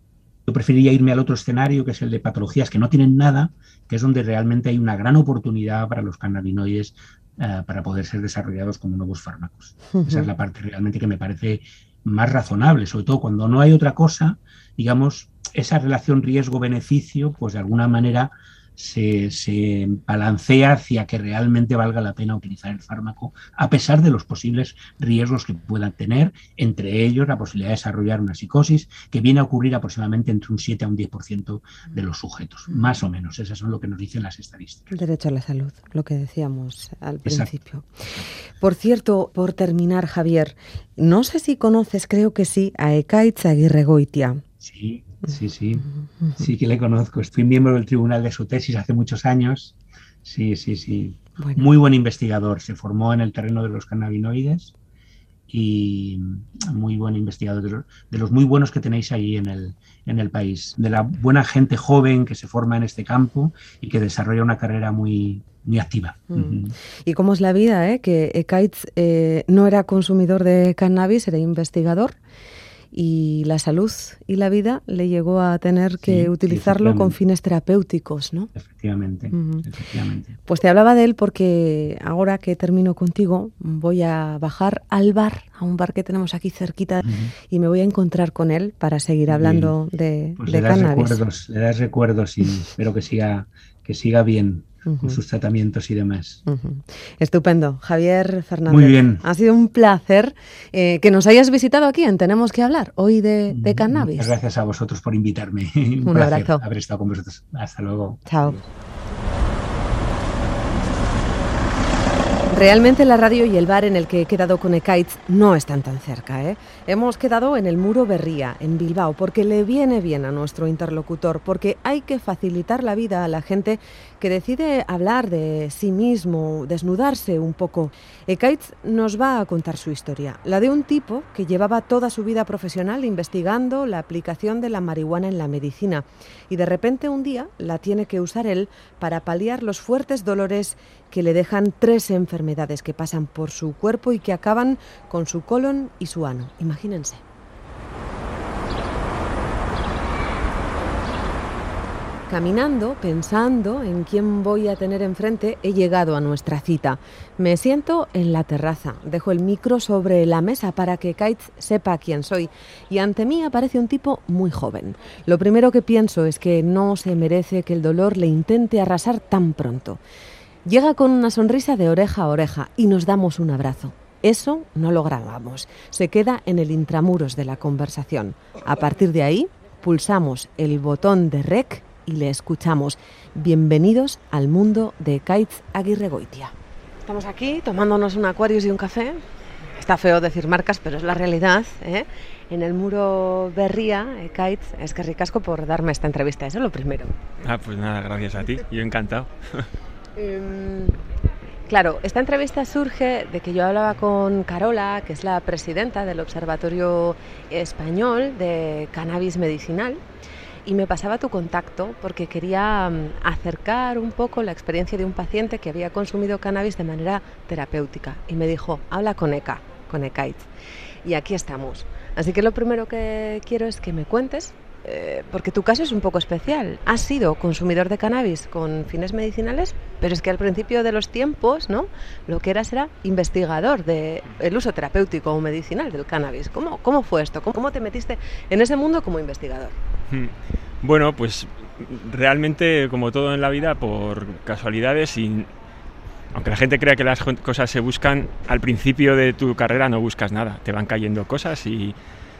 yo preferiría irme al otro escenario, que es el de patologías que no tienen nada, que es donde realmente hay una gran oportunidad para los cannabinoides eh, para poder ser desarrollados como nuevos fármacos. Esa es la parte realmente que me parece más razonable, sobre todo cuando no hay otra cosa, digamos, esa relación riesgo-beneficio, pues de alguna manera se, balancea hacia que realmente valga la pena utilizar el fármaco, a pesar de los posibles riesgos que puedan tener, entre ellos la posibilidad de desarrollar una psicosis, que viene a ocurrir aproximadamente entre un 7 a un 10% de los sujetos, más o menos. Esas son lo que nos dicen las estadísticas. El derecho a la salud, lo que decíamos al principio. Por cierto, por terminar, Javier, no sé si conoces, creo que sí, a Ekaitz Aguirre Goitia. Sí, Sí, sí, sí que le conozco. Fui miembro del tribunal de su tesis hace muchos años. Sí, sí, sí. Muy buen investigador. Se formó en el terreno de los cannabinoides y muy buen investigador, de los, muy buenos que tenéis ahí en el, en el país, de la buena gente joven que se forma en este campo y que desarrolla una carrera muy, muy activa. Mm. ¿Y cómo es la vida? Eh? Que Ekaitz eh, no era consumidor de cannabis, era investigador y la salud y la vida le llegó a tener que utilizarlo con fines terapéuticos, ¿no? Efectivamente, efectivamente. Pues te hablaba de él porque ahora que termino contigo voy a bajar al bar, a un bar que tenemos aquí cerquita y me voy a encontrar con él para seguir hablando de, pues le das cannabis. Recuerdos, le das recuerdos y espero que siga que siga bien con sus tratamientos y demás. Estupendo. Javier Fernández. Muy bien. Ha sido un placer eh, que nos hayas visitado aquí en Tenemos que hablar hoy de, de cannabis. Muchas gracias a vosotros por invitarme. un, un abrazo. haber estado con vosotros. Hasta luego. Chao. Realmente la radio y el bar en el que he quedado con Ekaitz no están tan cerca. ¿eh? Hemos quedado en el Muro Berría, en Bilbao, porque le viene bien a nuestro interlocutor, porque hay que facilitar la vida a la gente que decide hablar de sí mismo, desnudarse un poco. Ekaitz nos va a contar su historia, la de un tipo que llevaba toda su vida profesional investigando la aplicación de la marihuana en la medicina y de repente un día la tiene que usar él para paliar los fuertes dolores que le dejan tres enfermedades que pasan por su cuerpo y que acaban con su colon y su ano. Imagínense. Caminando, pensando en quién voy a tener enfrente, he llegado a nuestra cita. Me siento en la terraza, dejo el micro sobre la mesa para que Kaitz sepa quién soy y ante mí aparece un tipo muy joven. Lo primero que pienso es que no se merece que el dolor le intente arrasar tan pronto. Llega con una sonrisa de oreja a oreja y nos damos un abrazo. Eso no lo grabamos, se queda en el intramuros de la conversación. A partir de ahí, pulsamos el botón de rec y le escuchamos. Bienvenidos al mundo de Kaitz Aguirre Goitia. Estamos aquí tomándonos un Aquarius y un café. Está feo decir marcas, pero es la realidad. ¿eh? En el muro Berría, eh, Kaitz, es que ricasco por darme esta entrevista. Eso es lo primero. Ah, pues nada, gracias a ti. Yo encantado. Em, claro, esta entrevista surge de que yo hablaba con Carola, que es la presidenta del Observatorio Español de Cannabis Medicinal, y me pasaba tu contacto porque quería mm, acercar un poco la experiencia de un paciente que había consumido cannabis de manera terapéutica. Y me dijo, habla con ECA, con ECAIT. Y aquí estamos. Así que lo primero que quiero es que me cuentes eh, porque tu caso es un poco especial. Has sido consumidor de cannabis con fines medicinales, pero es que al principio de los tiempos, ¿no? Lo que eras era investigador del el uso terapéutico o medicinal del cannabis. ¿Cómo, cómo fue esto? ¿Cómo, te metiste en ese mundo como investigador? Bueno, pues realmente, como todo en la vida, por casualidades y aunque la gente crea que las cosas se buscan, al principio de tu carrera no buscas nada, te van cayendo cosas y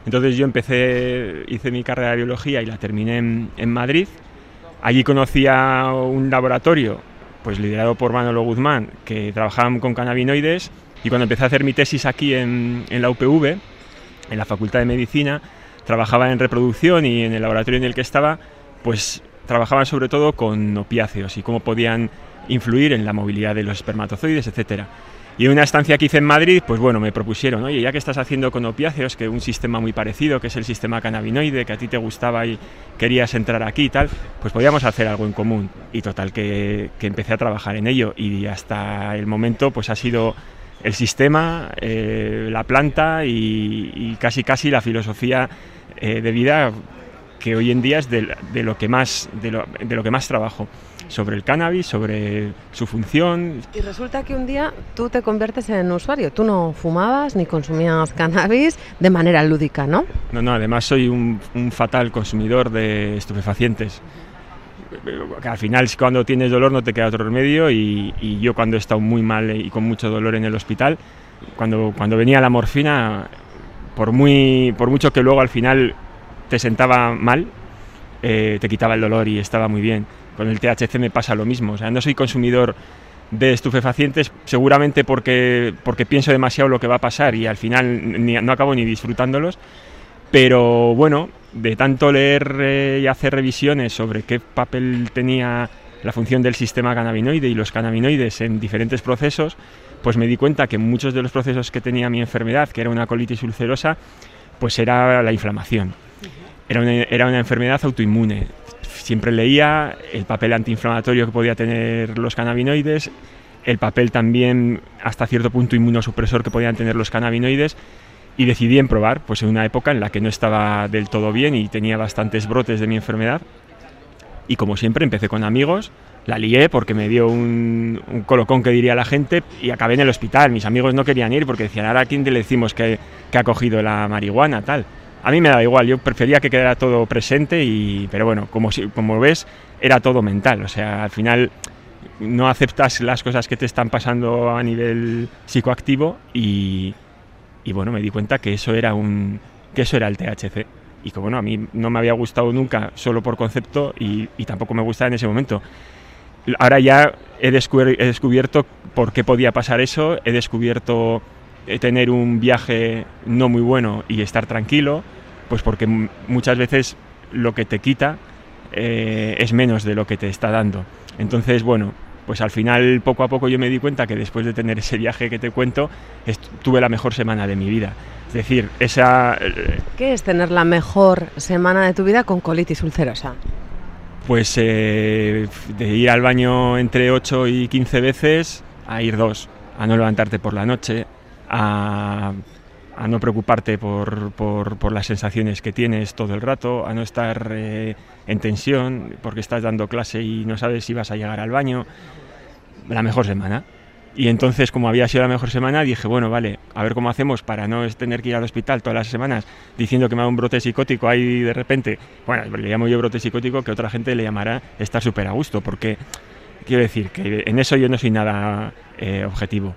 entonces yo empecé, hice mi carrera de biología y la terminé en, Madrid. Allí conocí a un laboratorio, pues liderado por Manolo Guzmán, que trabajaban con cannabinoides. Y cuando empecé a hacer mi tesis aquí en, la UPV, en la Facultad de Medicina, trabajaba en reproducción y en el laboratorio en el que estaba, pues trabajaban sobre todo con opiáceos y cómo podían influir en la movilidad de los espermatozoides, etcétera. Y en una estancia que hice en Madrid, pues bueno, me propusieron, oye, ya que estás haciendo con opiáceos, que un sistema muy parecido, que es el sistema cannabinoide, que a ti te gustaba y querías entrar aquí y tal, pues podíamos hacer algo en común. Y total, que, empecé a trabajar en ello y hasta el momento pues ha sido el sistema, eh, la planta y, casi casi la filosofía eh, de vida que hoy en día es de, lo que más de lo que más trabajo sobre el cannabis, sobre su función. Y resulta que un día tú te conviertes en usuario. Tú no fumabas ni consumías cannabis de manera lúdica, ¿no? No, no, además soy un, fatal consumidor de estupefacientes. al final cuando tienes dolor no te queda otro remedio y, yo cuando he estado muy mal y con mucho dolor en el hospital, cuando, cuando venía la morfina, por, muy, por mucho que luego al final te sentaba mal, eh, te quitaba el dolor y estaba muy bien. Con el THC me pasa lo mismo. O sea, no soy consumidor de estupefacientes seguramente porque, porque pienso demasiado lo que va a pasar y al final no acabo ni disfrutándolos. Pero bueno, de tanto leer eh, y hacer revisiones sobre qué papel tenía la función del sistema cannabinoide y los cannabinoides en diferentes procesos, pues me di cuenta que muchos de los procesos que tenía mi enfermedad, que era una colitis ulcerosa, pues era la inflamación. Era era una enfermedad autoinmune siempre leía el papel antiinflamatorio que podía tener los cannabinoides, el papel también hasta cierto punto inmunosupresor que podían tener los cannabinoides y decidí en probar, pues en una época en la que no estaba del todo bien y tenía bastantes brotes de mi enfermedad. Y como siempre empecé con amigos, la lié porque me dio un, colocón que diría la gente y acabé en el hospital. Mis amigos no querían ir porque decían, ahora a quién le decimos que, que ha cogido la marihuana, tal. A mí me da igual, yo prefería que quedara todo presente, y, pero bueno, como, como ves, era todo mental. O sea, al final no aceptas las cosas que te están pasando a nivel psicoactivo y, y bueno, me di cuenta que eso era un que eso era el THC y que bueno, a mí no me había gustado nunca solo por concepto y, y tampoco me gustaba en ese momento. Ahora ya he, descubierto por qué podía pasar eso, he descubierto eh, tener un viaje no muy bueno y estar tranquilo, pues porque muchas veces lo que te quita eh, es menos de lo que te está dando. Entonces, bueno, pues al final poco a poco yo me di cuenta que después de tener ese viaje que te cuento, tuve la mejor semana de mi vida. Es decir, esa... Eh, ¿Qué es tener la mejor semana de tu vida con colitis ulcerosa? Pues eh, de ir al baño entre 8 y 15 veces a ir dos, a no levantarte por la noche, a, no preocuparte por, las sensaciones que tienes todo el rato, a no estar eh, en tensión porque estás dando clase y no sabes si vas a llegar al baño. La mejor semana. Y entonces, como había sido la mejor semana, dije, bueno, vale, a ver cómo hacemos para no tener que ir al hospital todas las semanas diciendo que me da un brote psicótico ahí de repente. Bueno, le llamo yo brote psicótico, que otra gente le llamará estar súper a gusto, porque quiero decir que en eso yo no soy nada eh, objetivo.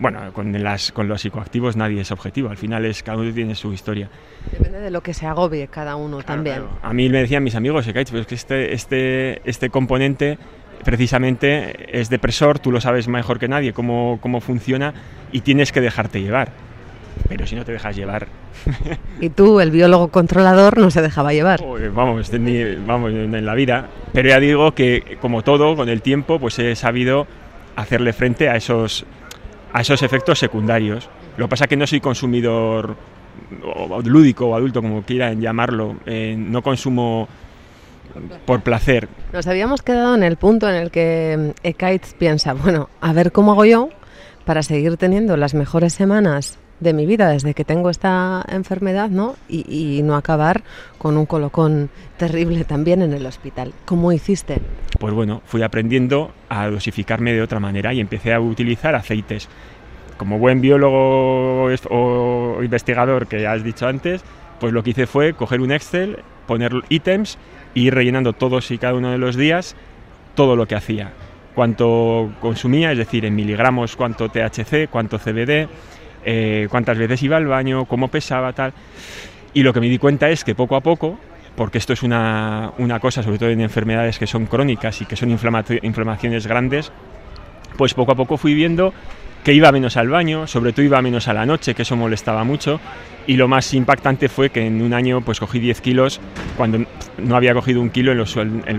Bueno, con, las, con los psicoactivos nadie es objetivo, al final es cada uno tiene su historia. Depende de lo que se agobie cada uno también. A mí me decían mis amigos, pero es que este, este, este componente precisamente es depresor, tú lo sabes mejor que nadie cómo, cómo funciona y tienes que dejarte llevar. Pero si no te dejas llevar. y tú, el biólogo controlador, no se dejaba llevar. vamos, vamos, en la vida. Pero ya digo que, como todo, con el tiempo, pues he sabido hacerle frente a esos, a esos efectos secundarios. Lo que pasa es que no soy consumidor lúdico o adulto, como quieran llamarlo. Eh, no consumo por placer. Nos habíamos quedado en el punto en el que mm, Ekaitz piensa, bueno, a ver cómo hago yo para seguir teniendo las mejores semanas de mi vida desde que tengo esta enfermedad, ¿no? Y, no acabar con un colocón terrible también en el hospital. ¿Cómo hiciste? Pues bueno, fui aprendiendo a dosificarme de otra manera y empecé a utilizar aceites. Como buen biólogo o investigador que has dicho antes, pues lo que hice fue coger un Excel, poner ítems y ir rellenando todos y cada uno de los días todo lo que hacía. Cuánto consumía, es decir, en miligramos, cuánto THC, cuánto CBD, eh, cuántas veces iba al baño, cómo pesaba, tal. Y lo que me di cuenta es que poco a poco, porque esto es una, una cosa, sobre todo en enfermedades que son crónicas y que son inflamaciones grandes, pues poco a poco fui viendo que iba menos al baño, sobre todo iba menos a la noche, que eso molestaba mucho, y lo más impactante fue que en un año pues cogí 10 kilos cuando no había cogido un kilo en los,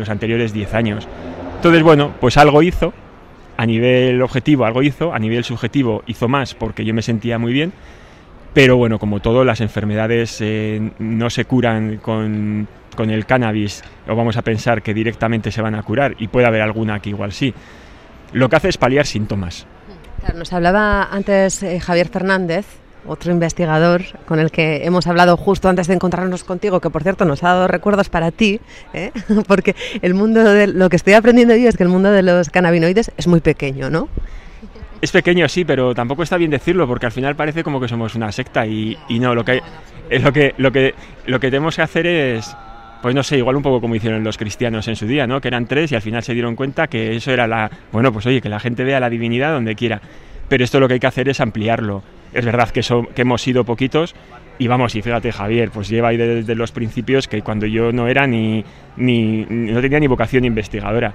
anteriores 10 años. Entonces, bueno, pues algo hizo, a nivel objetivo algo hizo, a nivel subjetivo hizo más porque yo me sentía muy bien, pero bueno, como todo, las enfermedades eh, no se curan con, con el cannabis, o vamos a pensar que directamente se van a curar, y puede haber alguna que igual sí. Lo que hace es paliar síntomas nos hablaba antes eh, Javier Fernández, otro investigador con el que hemos hablado justo antes de encontrarnos contigo, que por cierto nos ha dado recuerdos para ti, ¿eh? porque el mundo de lo que estoy aprendiendo yo es que el mundo de los cannabinoides es muy pequeño, ¿no? Es pequeño, sí, pero tampoco está bien decirlo, porque al final parece como que somos una secta y, no, lo que, lo que, lo que, lo que tenemos que hacer es pues no sé, igual un poco como hicieron los cristianos en su día, ¿no? Que eran tres y al final se dieron cuenta que eso era la, bueno, pues oye, que la gente vea la divinidad donde quiera. Pero esto lo que hay que hacer es ampliarlo. Es verdad que, que hemos sido poquitos y vamos, y fíjate Javier, pues lleva ahí desde los principios que cuando yo no era ni, ni, no tenía ni vocación investigadora.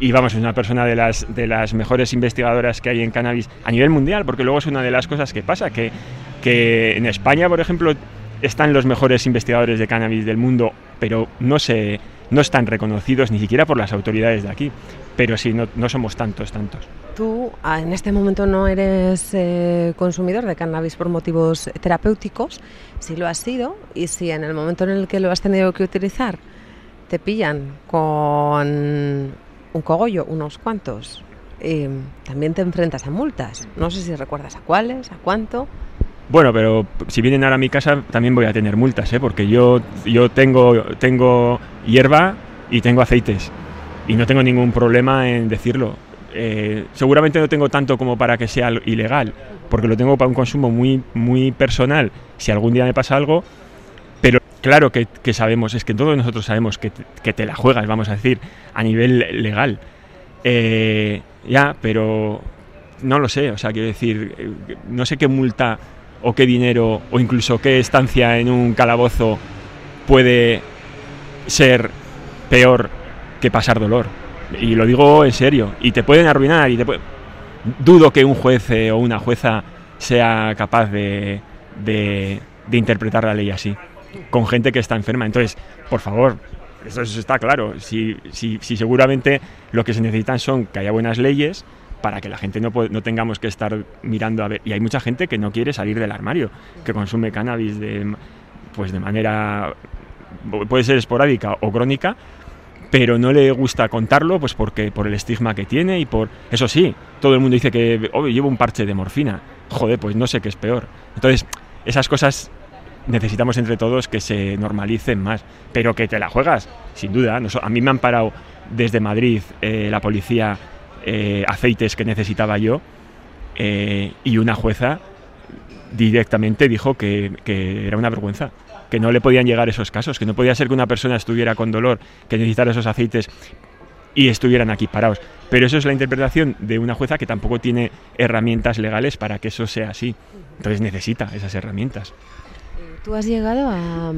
Y vamos, es una persona de las, de las mejores investigadoras que hay en cannabis a nivel mundial, porque luego es una de las cosas que pasa, que, que en España, por ejemplo, están los mejores investigadores de cannabis del mundo, pero no, se, no están reconocidos ni siquiera por las autoridades de aquí. Pero sí, no, no somos tantos, tantos. Tú ah, en este momento no eres eh, consumidor de cannabis por motivos terapéuticos, si lo has sido y si en el momento en el que lo has tenido que utilizar te pillan con un cogollo, unos cuantos, eh, también te enfrentas a multas. No sé si recuerdas a cuáles, a cuánto. Bueno, pero si vienen ahora a mi casa también voy a tener multas, ¿eh? porque yo, yo tengo, tengo hierba y tengo aceites y no tengo ningún problema en decirlo. Eh, seguramente no tengo tanto como para que sea ilegal, porque lo tengo para un consumo muy, muy personal, si algún día me pasa algo, pero claro que, sabemos, es que todos nosotros sabemos que, que, te la juegas, vamos a decir, a nivel legal. Eh, ya, pero no lo sé, o sea, quiero decir, eh, no sé qué multa o qué dinero o incluso qué estancia en un calabozo puede ser peor que pasar dolor. Y lo digo en serio. Y te pueden arruinar. y te Dudo que un juez eh, o una jueza sea capaz de, interpretar la ley así, con gente que está enferma. Entonces, por favor, eso, está claro. Si, si, si, seguramente lo que se necesitan son que haya buenas leyes para que la gente no, no tengamos que estar mirando a ver. Y hay mucha gente que no quiere salir del armario, que consume cannabis de, pues de manera, puede ser esporádica o crónica, pero no le gusta contarlo pues porque por el estigma que tiene y por eso sí todo el mundo dice que oh, llevo un parche de morfina joder pues no sé qué es peor. Entonces esas cosas necesitamos entre todos que se normalicen más pero que te la juegas sin duda. A mí me han parado desde Madrid eh, la policía eh, aceites que necesitaba yo eh, y una jueza directamente dijo que era una vergüenza que no le podían llegar esos casos, que no podía ser que una persona estuviera con dolor, que necesitara esos aceites y estuvieran aquí parados. Pero eso es la interpretación de una jueza que tampoco tiene herramientas legales para que eso sea así. Entonces necesita esas herramientas. Tú has llegado a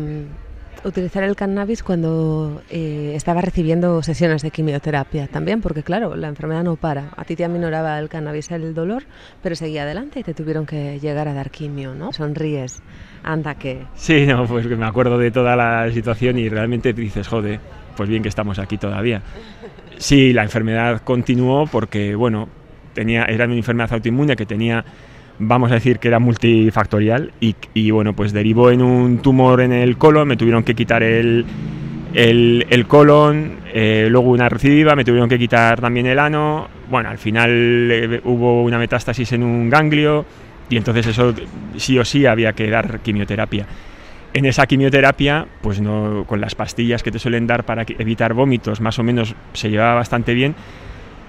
utilizar el cannabis cuando eh, estaba recibiendo sesiones de quimioterapia también, porque claro, la enfermedad no para. A ti te aminoraba el cannabis el dolor, pero seguía adelante y te tuvieron que llegar a dar quimio, ¿no? Sonríes. Anda que... Sí, no, pues me acuerdo de toda la situación y realmente dices, joder, pues bien que estamos aquí todavía. Sí, la enfermedad continuó porque, bueno, tenía, era una enfermedad autoinmune que tenía, vamos a decir que era multifactorial y, bueno, pues derivó en un tumor en el colon, me tuvieron que quitar el, el, colon, eh, luego una recidiva, me tuvieron que quitar también el ano, bueno, al final eh, hubo una metástasis en un ganglio, y entonces eso sí o sí había que dar quimioterapia. En esa quimioterapia, pues no, con las pastillas que te suelen dar para evitar vómitos, más o menos se llevaba bastante bien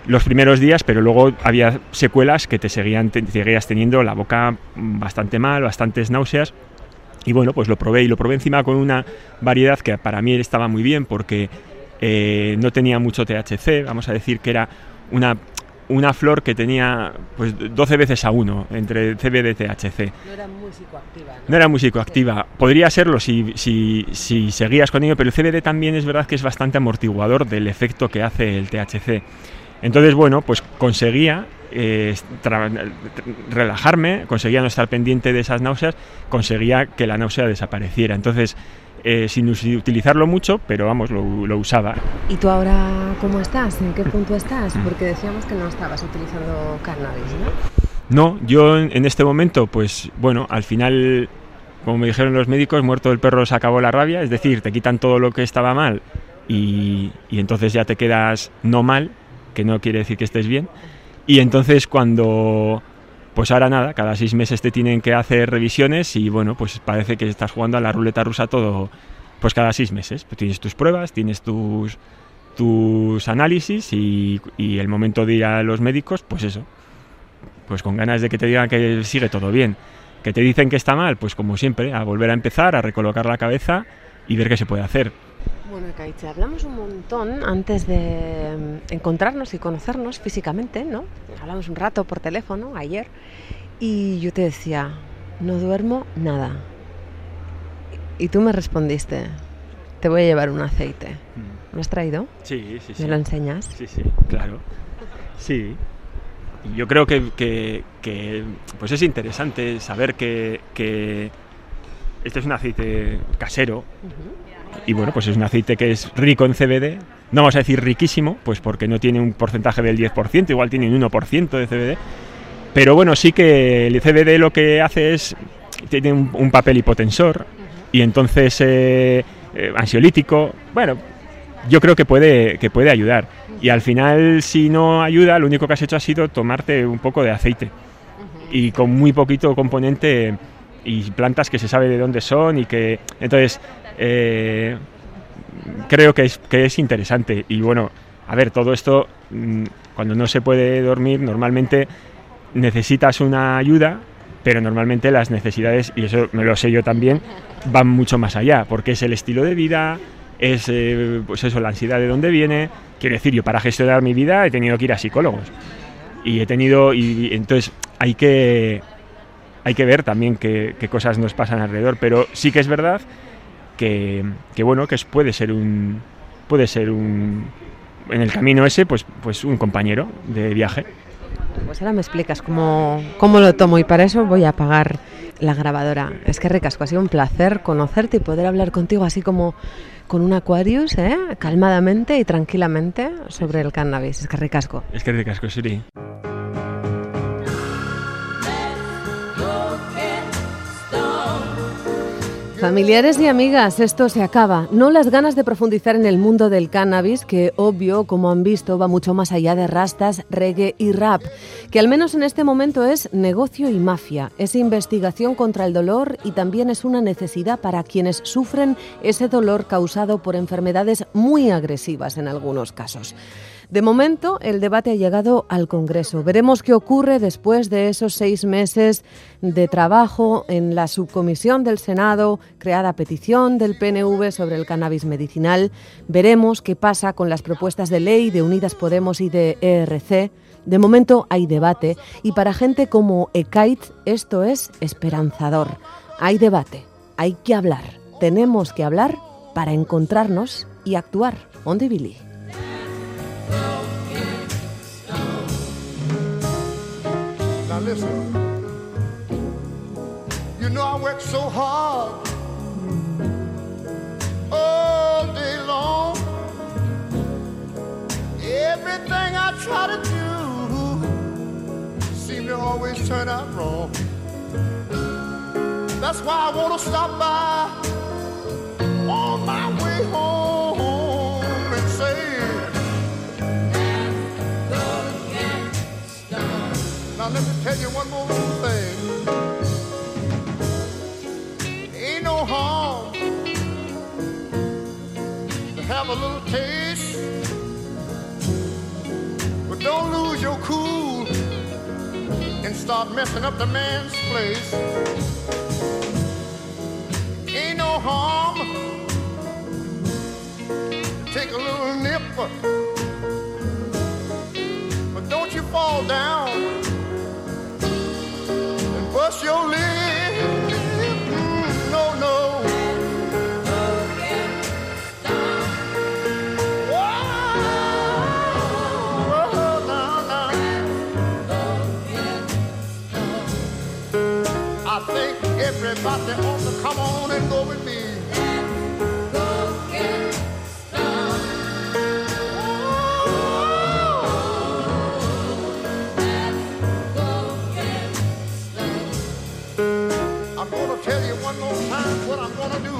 los primeros días, pero luego había secuelas que te seguían, te, seguías teniendo la boca bastante mal, bastantes náuseas. Y bueno, pues lo probé y lo probé encima con una variedad que para mí estaba muy bien porque eh, no tenía mucho THC, vamos a decir que era una una flor que tenía pues 12 veces a 1 entre CBD y THC. No era muy psicoactiva. ¿no? era muy psicoactiva. Podría serlo si, si, si, seguías con ello, pero el CBD también es verdad que es bastante amortiguador del efecto que hace el THC. Entonces, bueno, pues conseguía eh, relajarme, conseguía no estar pendiente de esas náuseas, conseguía que la náusea desapareciera. Entonces, eh, sin utilizarlo mucho, pero vamos, lo, usaba. ¿Y tú ahora cómo estás? ¿En qué punto estás? Mm. Porque decíamos que no estabas utilizando cannabis, ¿no? No, yo en este momento, pues bueno, al final, como me dijeron los médicos, muerto el perro se acabó la rabia, es decir, te quitan todo lo que estaba mal y, y entonces ya te quedas no mal, que no quiere decir que estés bien. Y entonces cuando pues ahora nada, cada seis meses te tienen que hacer revisiones y bueno, pues parece que estás jugando a la ruleta rusa todo, pues cada seis meses. Pues tienes tus pruebas, tienes tus, tus análisis y, y, el momento de ir a los médicos, pues eso, pues con ganas de que te digan que sigue todo bien. Que te dicen que está mal, pues como siempre, a volver a empezar, a recolocar la cabeza y ver qué se puede hacer. Bueno, Caiche, hablamos un montón antes de mm, encontrarnos y conocernos físicamente, ¿no? Hablamos un rato por teléfono ayer y yo te decía, no duermo nada. Y tú me respondiste, te voy a llevar un aceite. Mm. ¿Lo has traído? Sí, sí, sí. ¿Me lo enseñas? Sí, sí, claro. Sí. Yo creo que, pues es interesante saber que, que, este es un aceite casero, y bueno, pues es un aceite que es rico en CBD, no vamos a decir riquísimo, pues porque no tiene un porcentaje del 10%, igual tiene un 1% de CBD, pero bueno, sí que el CBD lo que hace es, tiene un, papel hipotensor y entonces eh, eh, ansiolítico, bueno, yo creo que puede, que puede ayudar. Y al final, si no ayuda, lo único que has hecho ha sido tomarte un poco de aceite. Y con muy poquito componente y plantas que se sabe de dónde son y que entonces eh, creo que es, que es interesante. Y bueno, a ver, todo esto, mm, cuando no se puede dormir, normalmente necesitas una ayuda, pero normalmente las necesidades, y eso me lo sé yo también, van mucho más allá, porque es el estilo de vida, es eh, pues eso, la ansiedad de dónde viene. Quiero decir, yo para gestionar mi vida he tenido que ir a psicólogos. Y he tenido, y, entonces hay que, hay que ver también qué, qué cosas nos pasan alrededor, pero sí que es verdad que, bueno, que puede ser un puede ser un en el camino ese, pues, pues un compañero de viaje. Pues ahora me explicas cómo, cómo lo tomo y para eso voy a apagar la grabadora. Es que recasco, ha sido un placer conocerte y poder hablar contigo así como con un Aquarius, ¿eh? calmadamente y tranquilamente sobre el cannabis. Es que recasco. Es que recasco, Siri. Familiares y amigas, esto se acaba. No las ganas de profundizar en el mundo del cannabis, que obvio, como han visto, va mucho más allá de rastas, reggae y rap, que al menos en este momento es negocio y mafia, es investigación contra el dolor y también es una necesidad para quienes sufren ese dolor causado por enfermedades muy agresivas en algunos casos. De momento, el debate ha llegado al Congreso. Veremos qué ocurre después de esos seis meses de trabajo en la subcomisión del Senado, creada a petición del PNV sobre el cannabis medicinal. Veremos qué pasa con las propuestas de ley de Unidas Podemos y de ERC. De momento hay debate y para gente como Ekait esto es esperanzador. Hay debate, hay que hablar, tenemos que hablar para encontrarnos y actuar. Onde Billy. Now listen, you know I work so hard all day long. Everything I try to do seem to always turn out wrong. That's why I want to stop by on my way home Now let me tell you one more little thing. Ain't no harm to have a little taste, but don't lose your cool and start messing up the man's place. Ain't no harm to take a little nip, but don't you fall down bust your lip. Mm, no, no. Everybody ought to come on and go with me. Time what I'm gonna do.